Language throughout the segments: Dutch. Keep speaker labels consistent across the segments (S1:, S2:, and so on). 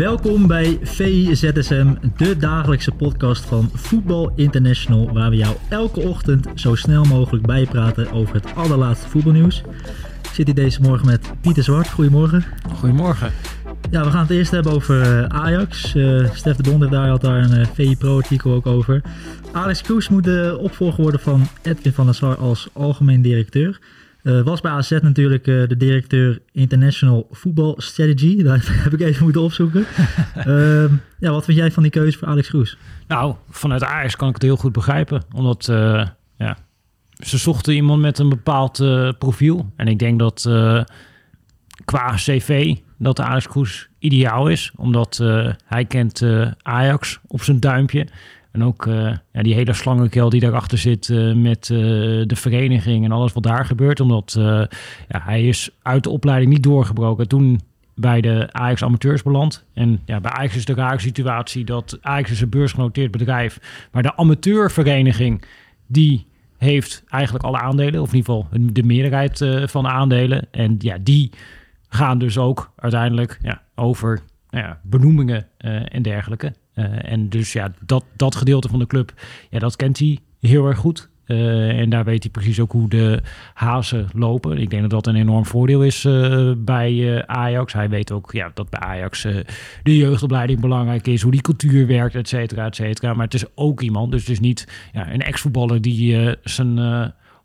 S1: Welkom bij VIZSM, de dagelijkse podcast van Voetbal International, waar we jou elke ochtend zo snel mogelijk bijpraten over het allerlaatste voetbalnieuws. Ik zit hier deze morgen met Pieter Zwart. Goedemorgen.
S2: Goedemorgen.
S1: Ja, we gaan het eerst hebben over eh, Ajax. Uh, Stef de daar had daar een uh, VI Pro artikel ook over. Alex Kroes moet de opvolger worden van Edwin van der Sar als algemeen directeur. Uh, was bij AZ natuurlijk uh, de directeur International Football Strategy. Daar heb ik even moeten opzoeken. uh, ja, wat vind jij van die keuze voor Alex Kroes?
S2: Nou, vanuit Ajax kan ik het heel goed begrijpen. Omdat ja, ze zochten iemand met een bepaald profiel. En ik denk dat qua cv dat de Alex Kroes ideaal is. Omdat hij kent Ajax op zijn duimpje. En ook uh, ja, die hele slangenkel die daarachter zit uh, met uh, de vereniging en alles wat daar gebeurt. Omdat ja, hij is uit de opleiding niet doorgebroken. Toen bij de Ajax amateurs beland. En ja, bij Ajax is de rare situatie dat Ajax is een beursgenoteerd bedrijf. Maar de amateurvereniging die heeft eigenlijk alle aandelen. Of in ieder geval de meerderheid van de aandelen. En ja, die gaan dus ook uiteindelijk ja, over nou ja, benoemingen en dergelijke. Uh, en dus ja, dat, dat gedeelte van de club, ja, dat kent hij heel erg goed. Uh, en daar weet hij precies ook hoe de hazen lopen. Ik denk dat dat een enorm voordeel is uh, bij Ajax. Hij weet ook ja, dat bij Ajax de jeugdopleiding belangrijk is, hoe die cultuur werkt, et cetera, et cetera. Maar het is ook iemand, dus het is niet ja, een ex-voetballer die zijn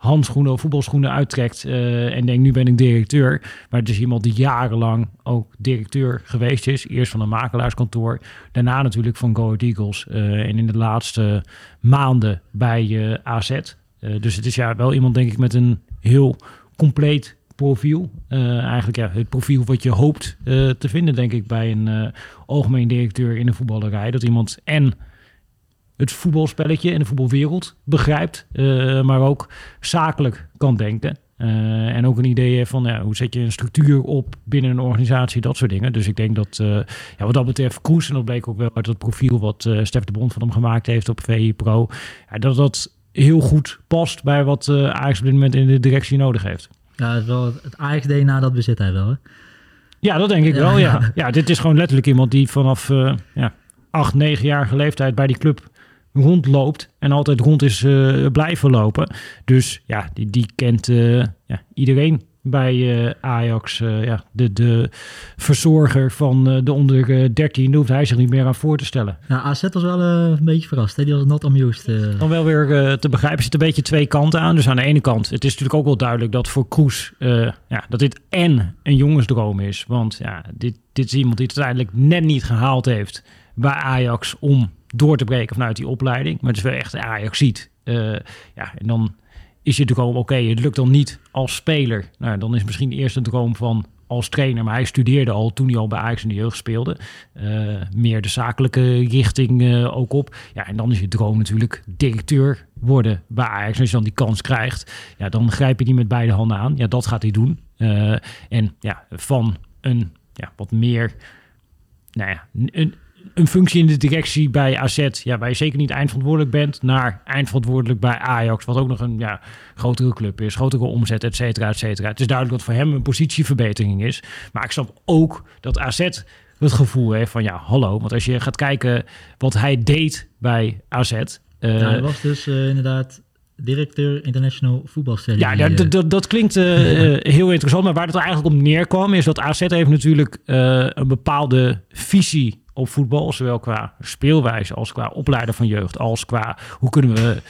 S2: handschoenen of voetbalschoenen uittrekt uh, en denkt nu ben ik directeur. Maar het is iemand die jarenlang ook directeur geweest is. Eerst van een makelaarskantoor, daarna natuurlijk van Go Eagles uh, en in de laatste maanden bij eh, AZ. dus het is ja wel iemand denk ik met een heel compleet profiel. eigenlijk ja, het profiel wat je hoopt te vinden denk ik bij een algemeen directeur in de voetballerij. Dat iemand en het voetbalspelletje en de voetbalwereld begrijpt, uh, maar ook zakelijk kan denken. Uh, en ook een idee van ja, hoe zet je een structuur op binnen een organisatie, dat soort dingen. Dus ik denk dat uh, ja, wat dat betreft Kroes, en dat bleek ook wel uit het profiel wat uh, Stef de Bond van hem gemaakt heeft op VI Pro, ja, dat dat heel goed past bij wat Ajax op dit moment in de directie nodig heeft.
S1: Ja, het, wel het Ajax-DNA dat bezit hij wel hè?
S2: Ja, dat denk ik ja, wel, ja. ja. ja. dit is gewoon letterlijk iemand die vanaf ja, acht, negenjarige leeftijd bij die club rondloopt en altijd rond is uh, blijven lopen. Dus ja, die, die kent uh, ja, iedereen bij uh, Ajax. ja, de, de verzorger van de onder 13 hoeft hij zich niet meer aan voor te stellen.
S1: Ja, AZ was wel een beetje verrast. Hè? Die was not amused.
S2: Dan wel weer te begrijpen, zit een beetje twee kanten aan. Dus aan de ene kant, het is natuurlijk ook wel duidelijk dat voor Kroes... ja, dat dit en een jongensdroom is. Want ja, dit, dit is iemand die het uiteindelijk net niet gehaald heeft bij Ajax om door te breken vanuit die opleiding. Maar het is wel echt Ajax ziet. Uh, ja, en dan is je droom, oké, het lukt dan niet als speler. Nou, dan is misschien eerst een droom van als trainer. Maar hij studeerde al toen hij al bij Ajax in de jeugd speelde. Uh, meer de zakelijke richting uh, ook op. Ja, en dan is je droom natuurlijk directeur worden bij Ajax. En als je dan die kans krijgt, ja, dan grijp je die met beide handen aan. Ja, dat gaat hij doen. En ja, van een ja, wat meer nou ja, een, een functie in de directie bij AZ, ja, waar je zeker niet eindverantwoordelijk bent, naar eindverantwoordelijk bij Ajax, wat ook nog een ja, grotere club is, grotere omzet, et cetera, et cetera. Het is duidelijk dat voor hem een positieverbetering is. Maar ik snap ook dat AZ het gevoel heeft van ja, hallo. Want als je gaat kijken wat hij deed bij AZ. Uh,
S1: ja, hij was dus uh, inderdaad directeur international voetbalstelling.
S2: Ja, dat, dat, dat klinkt uh, heel interessant. Maar waar het er eigenlijk op neerkwam, is dat AZ heeft natuurlijk uh, een bepaalde visie op voetbal, zowel qua speelwijze als qua opleiden van jeugd, als qua hoe kunnen we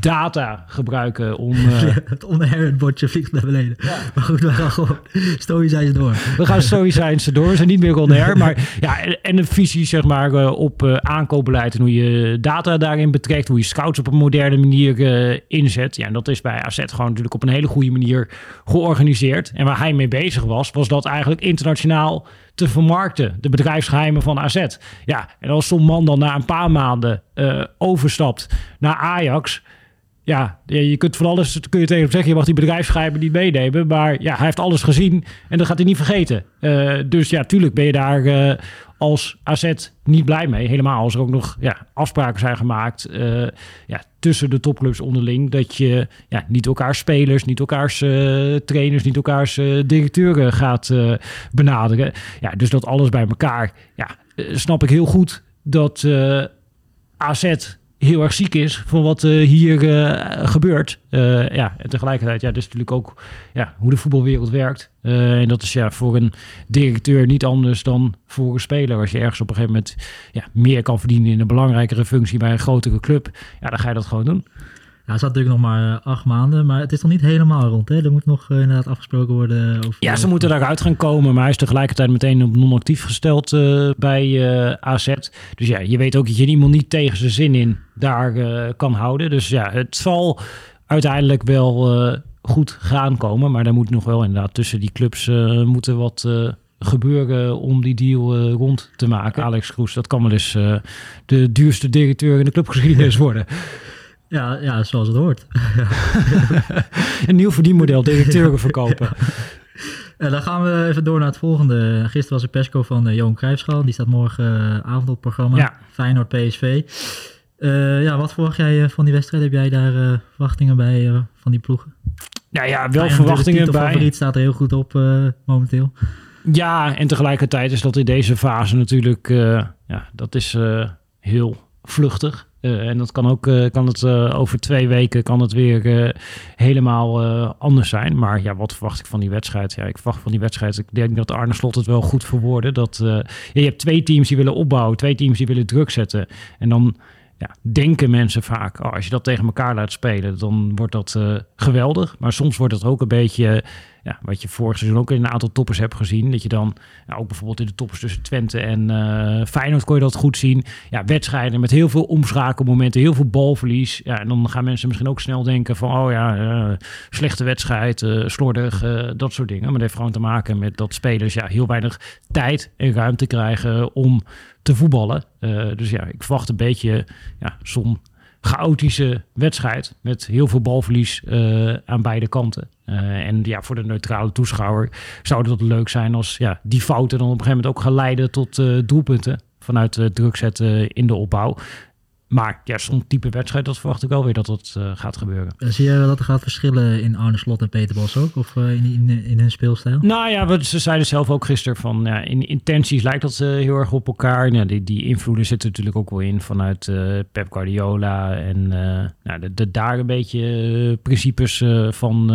S2: data gebruiken om... Uh...
S1: het on bordje vliegt naar beneden. Maar goed, we gaan gewoon stoïcijns door.
S2: We gaan stoïcijns door. We zijn niet meer on air. Maar ja, en een visie zeg maar uh, op uh, aankoopbeleid en hoe je data daarin betrekt. Hoe je scouts op een moderne manier inzet. Ja, en dat is bij AZ gewoon natuurlijk op een hele goede manier georganiseerd. En waar hij mee bezig was, was dat eigenlijk internationaal te vermarkten. De bedrijfsgeheimen van AZ. Ja, en als zo'n man dan na een paar maanden uh, overstapt naar Ajax. Ja, je kunt van alles kun je tegen hem zeggen. Je mag die bedrijfsgeheimen niet meenemen. Maar ja, hij heeft alles gezien en dat gaat hij niet vergeten. Uh, dus ja, tuurlijk ben je daar uh, als AZ niet blij mee. Helemaal als er ook nog ja, afspraken zijn gemaakt uh, ja, tussen de topclubs onderling. Dat je ja, niet elkaars spelers, niet elkaars trainers, niet elkaars directeuren gaat benaderen. Ja, dus dat alles bij elkaar. Ja, snap ik heel goed dat AZ heel erg ziek is van wat uh, hier uh, gebeurt. Uh, ja, en tegelijkertijd, ja, is natuurlijk ook ja, hoe de voetbalwereld werkt. en dat is ja, voor een directeur niet anders dan voor een speler. Als je ergens op een gegeven moment ja, meer kan verdienen in een belangrijkere functie bij een grotere club, ja, dan ga je dat gewoon doen.
S1: Ja, het staat natuurlijk nog maar acht maanden, maar het is nog niet helemaal rond. Hè? Er moet nog uh, inderdaad afgesproken worden. Over,
S2: ja, ze moeten daaruit gaan komen, maar hij is tegelijkertijd meteen op non-actief gesteld uh, bij uh, AZ. Dus ja, je weet ook dat je iemand niet tegen zijn zin in daar kan houden. Dus ja, het zal uiteindelijk wel goed gaan komen, maar daar moet nog wel inderdaad tussen die clubs moeten wat gebeuren om die deal rond te maken. Alex Kroes, dat kan wel eens de duurste directeur in de clubgeschiedenis worden.
S1: Ja, ja, zoals het hoort.
S2: een nieuw verdienmodel, directeuren verkopen.
S1: Ja. dan gaan we even door naar het volgende. Gisteren was er persco van uh, Johan Cruijffschaal. Die staat morgenavond op het programma. Ja. Feyenoord PSV. Uh, ja, wat verwacht jij eh, van die wedstrijd? Heb jij daar verwachtingen bij van die ploegen?
S2: Ja, ja wel Feyenoord verwachtingen de bij.
S1: favoriet staat er heel goed op momenteel.
S2: Ja, en tegelijkertijd is dat in deze fase natuurlijk... ja, dat is heel vluchtig. Uh, en dat kan ook, uh, kan het uh, over twee weken kan het weer helemaal anders zijn. Maar ja, wat verwacht ik van die wedstrijd? Ja, ik verwacht van die wedstrijd. Ik denk dat Arne Slot het wel goed verwoordde. Dat je hebt twee teams die willen opbouwen, twee teams die willen druk zetten. En dan ja, denken mensen vaak, oh, als je dat tegen elkaar laat spelen, dan wordt dat geweldig. Maar soms wordt het ook een beetje ja, wat je vorig seizoen ook in een aantal toppers hebt gezien. Dat je dan ja, ook bijvoorbeeld in de toppers tussen Twente en uh, Feyenoord kon je dat goed zien. Ja, wedstrijden met heel veel omschakelmomenten, heel veel balverlies. Ja, en dan gaan mensen misschien ook snel denken van, oh ja, uh, slechte wedstrijd, uh, slordig, dat soort dingen. Maar dat heeft gewoon te maken met dat spelers ja, heel weinig tijd en ruimte krijgen om te voetballen. dus ja, ik verwacht een beetje ja, zo'n chaotische wedstrijd met heel veel balverlies uh, aan beide kanten. Uh, en ja, voor de neutrale toeschouwer zou het leuk zijn als ja, die fouten dan op een gegeven moment ook gaan leiden tot uh, doelpunten vanuit druk zetten in de opbouw. Maar ja, zo'n type wedstrijd, dat verwacht ik wel weer dat dat uh, gaat gebeuren.
S1: Zie je dat er gaat verschillen in Arne Slot en Peter Bos ook? Of uh, in, in, in, hun speelstijl?
S2: Nou ja, we, ze zeiden zelf ook gisteren van... Ja, in intenties lijkt dat uh, heel erg op elkaar. Nou, die, die invloeden zitten natuurlijk ook wel in vanuit Pep Guardiola. En nou, de, de, daar een beetje principes van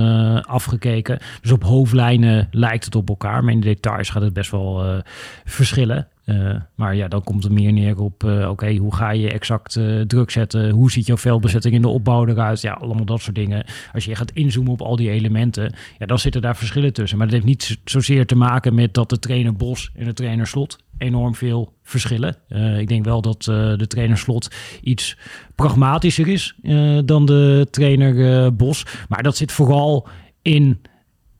S2: afgekeken. Dus op hoofdlijnen lijkt het op elkaar. Maar in de details gaat het best wel verschillen. Uh, maar ja, dan komt het meer neer op, uh, oké, hoe ga je exact uh, druk zetten? Hoe ziet jouw veldbezetting in de opbouw eruit? Ja, allemaal dat soort dingen. Als je gaat inzoomen op al die elementen, ja, dan zitten daar verschillen tussen. Maar dat heeft niet zozeer te maken met dat de trainer Bos en de trainer Slot enorm veel verschillen. ik denk wel dat de trainer Slot iets pragmatischer is dan de trainer Bos. Maar dat zit vooral in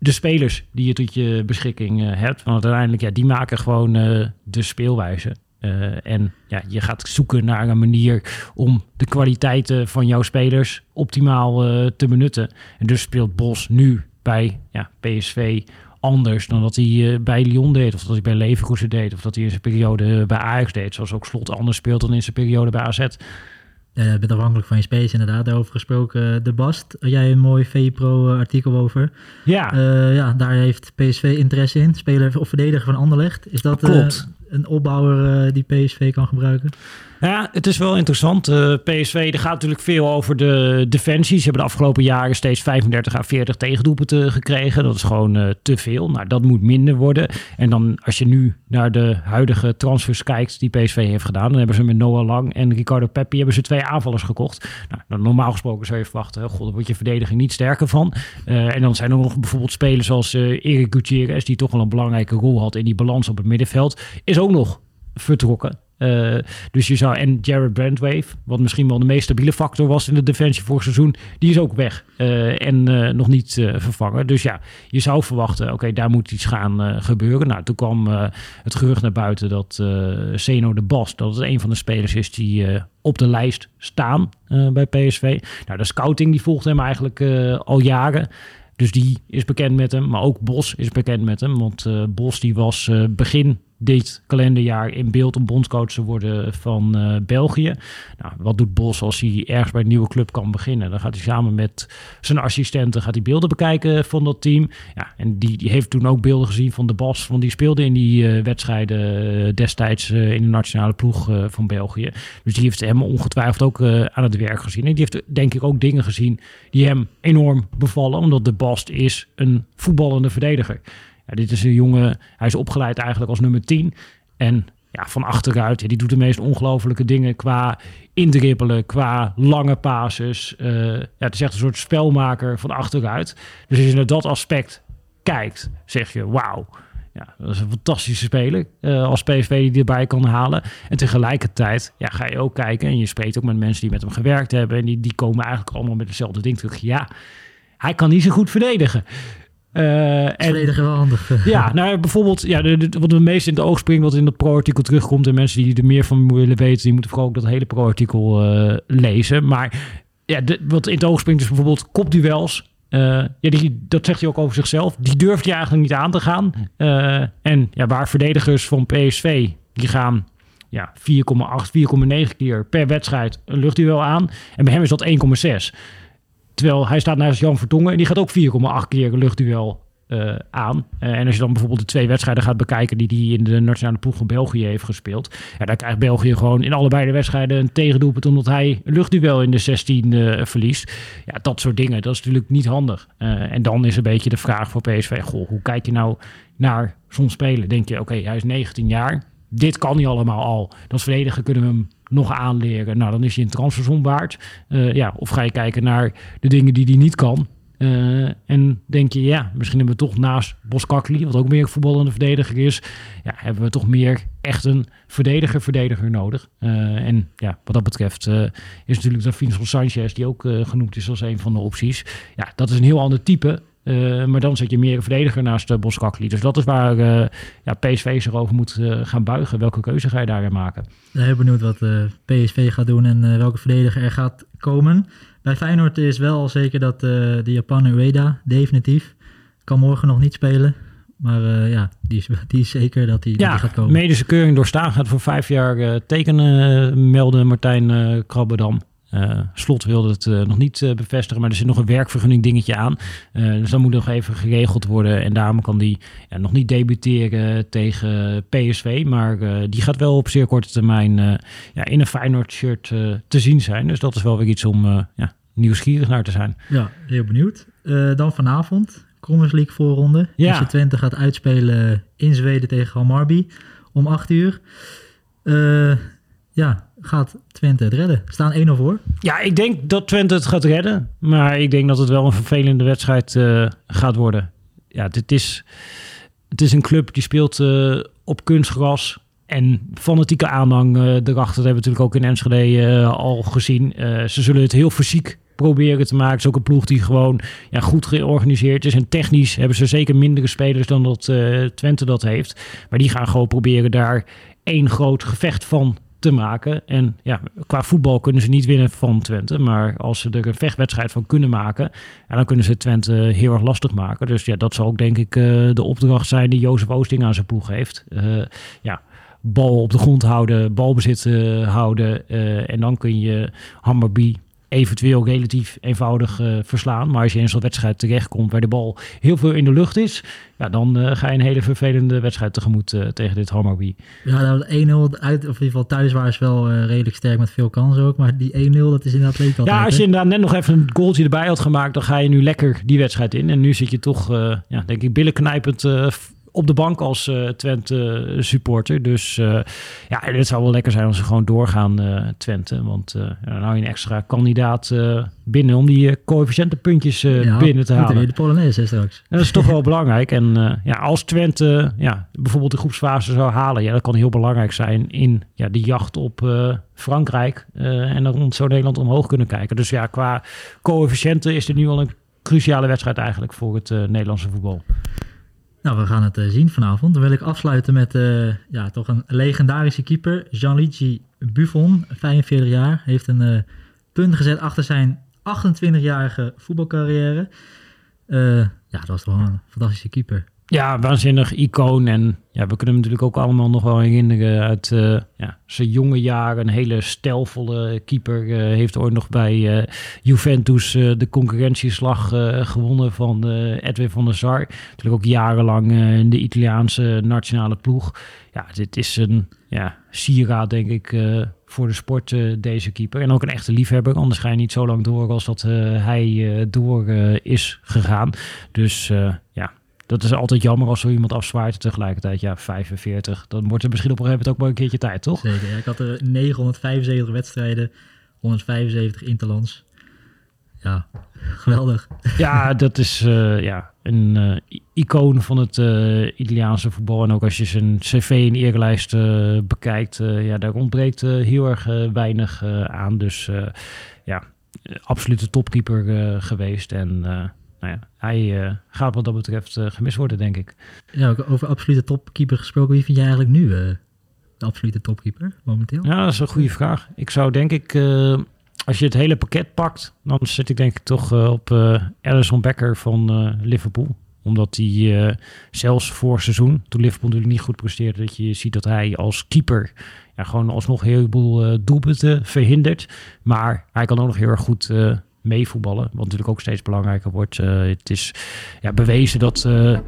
S2: de spelers die je tot je beschikking uh, hebt. Want uiteindelijk, ja, die maken gewoon uh, de speelwijze. Uh, en ja, je gaat zoeken naar een manier om de kwaliteiten van jouw spelers optimaal te benutten. En dus speelt Bos nu bij ja, PSV anders dan dat hij bij Lyon deed. Of dat hij bij Leverkusen deed. Of dat hij in zijn periode bij Ajax deed. Zoals ook Slot anders speelt dan in zijn periode bij AZ.
S1: Uh, bent afhankelijk van je space inderdaad. Daarover gesproken. De Bast, jij een mooi VPRO artikel over.
S2: Ja.
S1: Ja, daar heeft PSV interesse in. Speler of verdediger van Anderlecht. Is dat,
S2: Klopt.
S1: een opbouwer die PSV kan gebruiken?
S2: Ja, het is wel interessant. Uh, PSV, er gaat natuurlijk veel over de defensie. Ze hebben de afgelopen jaren steeds 35 à 40 tegendoelpunten gekregen. Dat is gewoon uh, te veel. Nou, dat moet minder worden. En dan als je nu naar de huidige transfers kijkt die PSV heeft gedaan, dan hebben ze met Noah Lang en Ricardo Peppi hebben ze twee aanvallers gekocht. Nou, normaal gesproken zou je verwachten, god, daar wordt je verdediging niet sterker van. Uh, en dan zijn er nog bijvoorbeeld spelers zoals Erik Gutierrez, die toch wel een belangrijke rol had in die balans op het middenveld, is ook nog vertrokken. Uh, dus je zou, en Jared Brandwave, wat misschien wel de meest stabiele factor was in de defensie vorig seizoen, die is ook weg uh, en uh, nog niet vervangen. Dus ja, je zou verwachten, oké, daar moet iets gaan gebeuren. Nou, toen kwam het gerucht naar buiten dat Zeno de Bas, dat het een van de spelers is die op de lijst staan bij PSV. Nou, de scouting die volgt hem eigenlijk al jaren. Dus die is bekend met hem. Maar ook Bos is bekend met hem. Want Bos die was begin dit kalenderjaar in beeld om bondscoach te worden van uh, België. Nou, wat doet Bos als hij ergens bij een nieuwe club kan beginnen? Dan gaat hij samen met zijn assistenten gaat hij beelden bekijken van dat team. Ja, en die, die heeft toen ook beelden gezien van de Bos, van die speelde in die uh, wedstrijden uh, destijds in de nationale ploeg van België. Dus die heeft hem ongetwijfeld ook aan het werk gezien. En die heeft denk ik ook dingen gezien die hem enorm bevallen, omdat de Bast is een voetballende verdediger. Dit is een jongen, hij is opgeleid eigenlijk als nummer 10. En ja, van achteruit, die doet de meest ongelofelijke dingen qua indribbelen, qua lange pases. Uh, ja, het is echt een soort spelmaker van achteruit. Dus als je naar dat aspect kijkt, zeg je wauw. Ja, dat is een fantastische speler uh, als PSV die erbij kan halen. En tegelijkertijd ja, ga je ook kijken en je spreekt ook met mensen die met hem gewerkt hebben. En die, die komen eigenlijk allemaal met hetzelfde ding terug. Ja, hij kan niet zo goed verdedigen.
S1: Uh, en, wel handig.
S2: Ja, nou bijvoorbeeld, ja, de, wat het meest in het oog springt, wat in het pro-artikel terugkomt, en mensen die er meer van willen weten, die moeten vooral ook dat hele pro-artikel uh, lezen. Maar ja, de, wat in het oog springt is bijvoorbeeld kopduels. Uh, ja, die, dat zegt hij ook over zichzelf. Die durft hij eigenlijk niet aan te gaan. en ja, waar verdedigers van PSV, die gaan ja, 4,8, 4,9 keer per wedstrijd een luchtduel aan. En bij hem is dat 1,6. Terwijl hij staat naast Jan Vertongen en die gaat ook 4,8 keer luchtduel uh, aan. Uh, en als je dan bijvoorbeeld de twee wedstrijden gaat bekijken die hij in de nationale ploeg van België heeft gespeeld. Ja, dan krijgt België gewoon in allebei de wedstrijden een tegendoelpunt omdat hij een luchtduel in de 16 uh, eh, verliest. Ja, dat soort dingen, dat is natuurlijk niet handig. en dan is een beetje de vraag voor PSV, goh, hoe kijk je nou naar zo'n spelen? Denk je, oké, hij is 19 jaar, dit kan hij allemaal al. Dat verdedigen kunnen we hem nog aanleren. Nou, dan is hij een transfersom waard. Uh, ja, of ga je kijken naar de dingen die hij niet kan. Uh, en denk je, ja, misschien hebben we toch naast Boskakli, wat ook meer voetballende verdediger is, ja, hebben we toch meer echt een verdediger-verdediger nodig. Uh, en ja, wat dat betreft is natuurlijk de Vincent Sanchez, die ook genoemd is als een van de opties. Ja, dat is een heel ander type. Uh, maar dan zet je meer een verdediger naast uh, Boskakli. Dus dat is waar uh, ja, PSV zich over moet gaan buigen. Welke keuze ga je daarin maken? Ik
S1: ben heel benieuwd wat PSV gaat doen en welke verdediger er gaat komen. Bij Feyenoord is wel zeker dat de Japan Ueda definitief kan morgen nog niet spelen. Maar ja, die is, die is zeker dat die,
S2: ja,
S1: gaat komen.
S2: medische keuring doorstaan gaat voor vijf jaar tekenen, melden Martijn Krabbedam. Uh, Slot wilde het uh, nog niet uh, bevestigen, maar er zit nog een werkvergunning dingetje aan. dus dat moet nog even geregeld worden. En daarom kan die ja, nog niet debuteren tegen PSV. Maar die gaat wel op zeer korte termijn ja, in een Feyenoord shirt te zien zijn. Dus dat is wel weer iets om ja, nieuwsgierig naar te zijn.
S1: Ja, heel benieuwd. dan vanavond, Conference League voorronde. Ja. FC Twente gaat uitspelen in Zweden tegen Hammarby om 8 uur. ja, gaat Twente het redden? Staan 1-0 voor?
S2: Ja, ik denk dat Twente het gaat redden. Maar ik denk dat het wel een vervelende wedstrijd uh, gaat worden. Ja, dit is, het is een club die speelt uh, op kunstgras. En fanatieke aanhang uh, erachter. Dat hebben we natuurlijk ook in Enschede al gezien. ze zullen het heel fysiek proberen te maken. Het is ook een ploeg die gewoon ja, goed georganiseerd is. En technisch hebben ze zeker mindere spelers dan dat Twente dat heeft. Maar die gaan gewoon proberen daar één groot gevecht van te maken. En ja, qua voetbal kunnen ze niet winnen van Twente. Maar als ze er een vechtwedstrijd van kunnen maken, en dan kunnen ze Twente heel erg lastig maken. Dus ja, dat zal ook denk ik uh, de opdracht zijn die Jozef Oosting aan zijn ploeg heeft. Uh, ja, bal op de grond houden, balbezit uh, houden. en dan kun je Hammerby eventueel relatief eenvoudig uh, verslaan. Maar als je in zo'n wedstrijd terechtkomt waar de bal heel veel in de lucht is, ja, dan uh, ga je een hele vervelende wedstrijd tegemoet uh, tegen dit Hammarby.
S1: Ja, nou, 1-0 uit, of in ieder geval thuis waren ze wel redelijk sterk met veel kansen ook. Maar die 1-0, dat is inderdaad leuk altijd.
S2: Ja, als je inderdaad net nog even een goaltje erbij had gemaakt, dan ga je nu lekker die wedstrijd in. En nu zit je toch, ja, denk ik, billenknijpend op de bank als uh, Twente supporter. Dus uh, ja, het zou wel lekker zijn als ze gewoon doorgaan uh, Twente. Want dan hou je een extra kandidaat binnen om die coëfficiëntenpuntjes ja, binnen te halen.
S1: de Polonaise straks.
S2: En dat is toch wel belangrijk. En ja, als Twente ja, bijvoorbeeld de groepsfase zou halen, ja, dat kan heel belangrijk zijn in ja, die jacht op Frankrijk. en dan rond zo Nederland omhoog kunnen kijken. Dus ja, qua coëfficiënten is dit nu al een cruciale wedstrijd eigenlijk voor het Nederlandse voetbal.
S1: Nou, we gaan het uh, zien vanavond. Dan wil ik afsluiten met uh, ja, toch een legendarische keeper. Gianluigi Buffon, 45 jaar. Heeft een uh, punt gezet achter zijn 28-jarige voetbalcarrière. ja, dat was toch een fantastische keeper.
S2: Ja, waanzinnig icoon. En ja, we kunnen hem natuurlijk ook allemaal nog wel herinneren uit uh, ja, zijn jonge jaren. Een hele stijlvolle keeper. Uh, heeft ooit nog bij uh, Juventus de concurrentieslag gewonnen van Edwin van der Sar. Natuurlijk ook jarenlang in de Italiaanse nationale ploeg. Ja, dit is een ja, sieraad, denk ik, voor de sport, deze keeper. En ook een echte liefhebber. Anders ga je niet zo lang door als dat hij door is gegaan. Dus ja, dat is altijd jammer als zo iemand afzwaait. Tegelijkertijd, ja, 45. Dan wordt er misschien op een gegeven moment ook wel een keertje tijd, toch?
S1: Zeker. Ja, ik had er 975 wedstrijden, 175 interlands. Ja, geweldig.
S2: Ja, dat is uh, ja, een uh, icoon van het uh, Italiaanse voetbal. En ook als je zijn cv in eerlijst bekijkt, ja, daar ontbreekt heel erg weinig aan. Dus ja, absolute topkeeper geweest. En nou ja, hij uh, gaat wat dat betreft uh, gemist worden, denk ik.
S1: Ja, over absolute topkeeper gesproken, wie vind jij eigenlijk nu uh, de absolute topkeeper momenteel?
S2: Ja, dat is een goede vraag. Ik zou denk ik, als je het hele pakket pakt, dan zit ik denk ik toch op Alison Becker van Liverpool omdat hij zelfs voor seizoen, toen Liverpool natuurlijk niet goed presteerde, dat je ziet dat hij als keeper ja, gewoon alsnog een heleboel doelpunten verhindert. Maar hij kan ook nog heel erg goed meevoetballen. Wat natuurlijk ook steeds belangrijker wordt. Uh, het is ja, bewezen dat uh,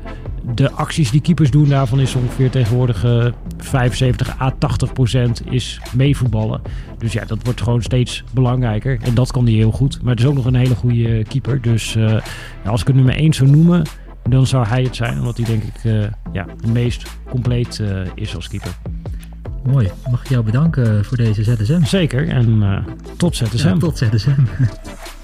S2: de acties die keepers doen, daarvan is ongeveer tegenwoordig uh, 75 à 80 procent is meevoetballen. Dus ja, dat wordt gewoon steeds belangrijker. En dat kan hij heel goed. Maar het is ook nog een hele goede keeper. Dus ja, als ik het nummer 1 zou noemen, dan zou hij het zijn. Omdat hij denk ik ja, het meest compleet is als keeper.
S1: Mooi. Mag ik jou bedanken voor deze ZSM?
S2: Zeker. En tot ZSM. Ja,
S1: tot ZSM.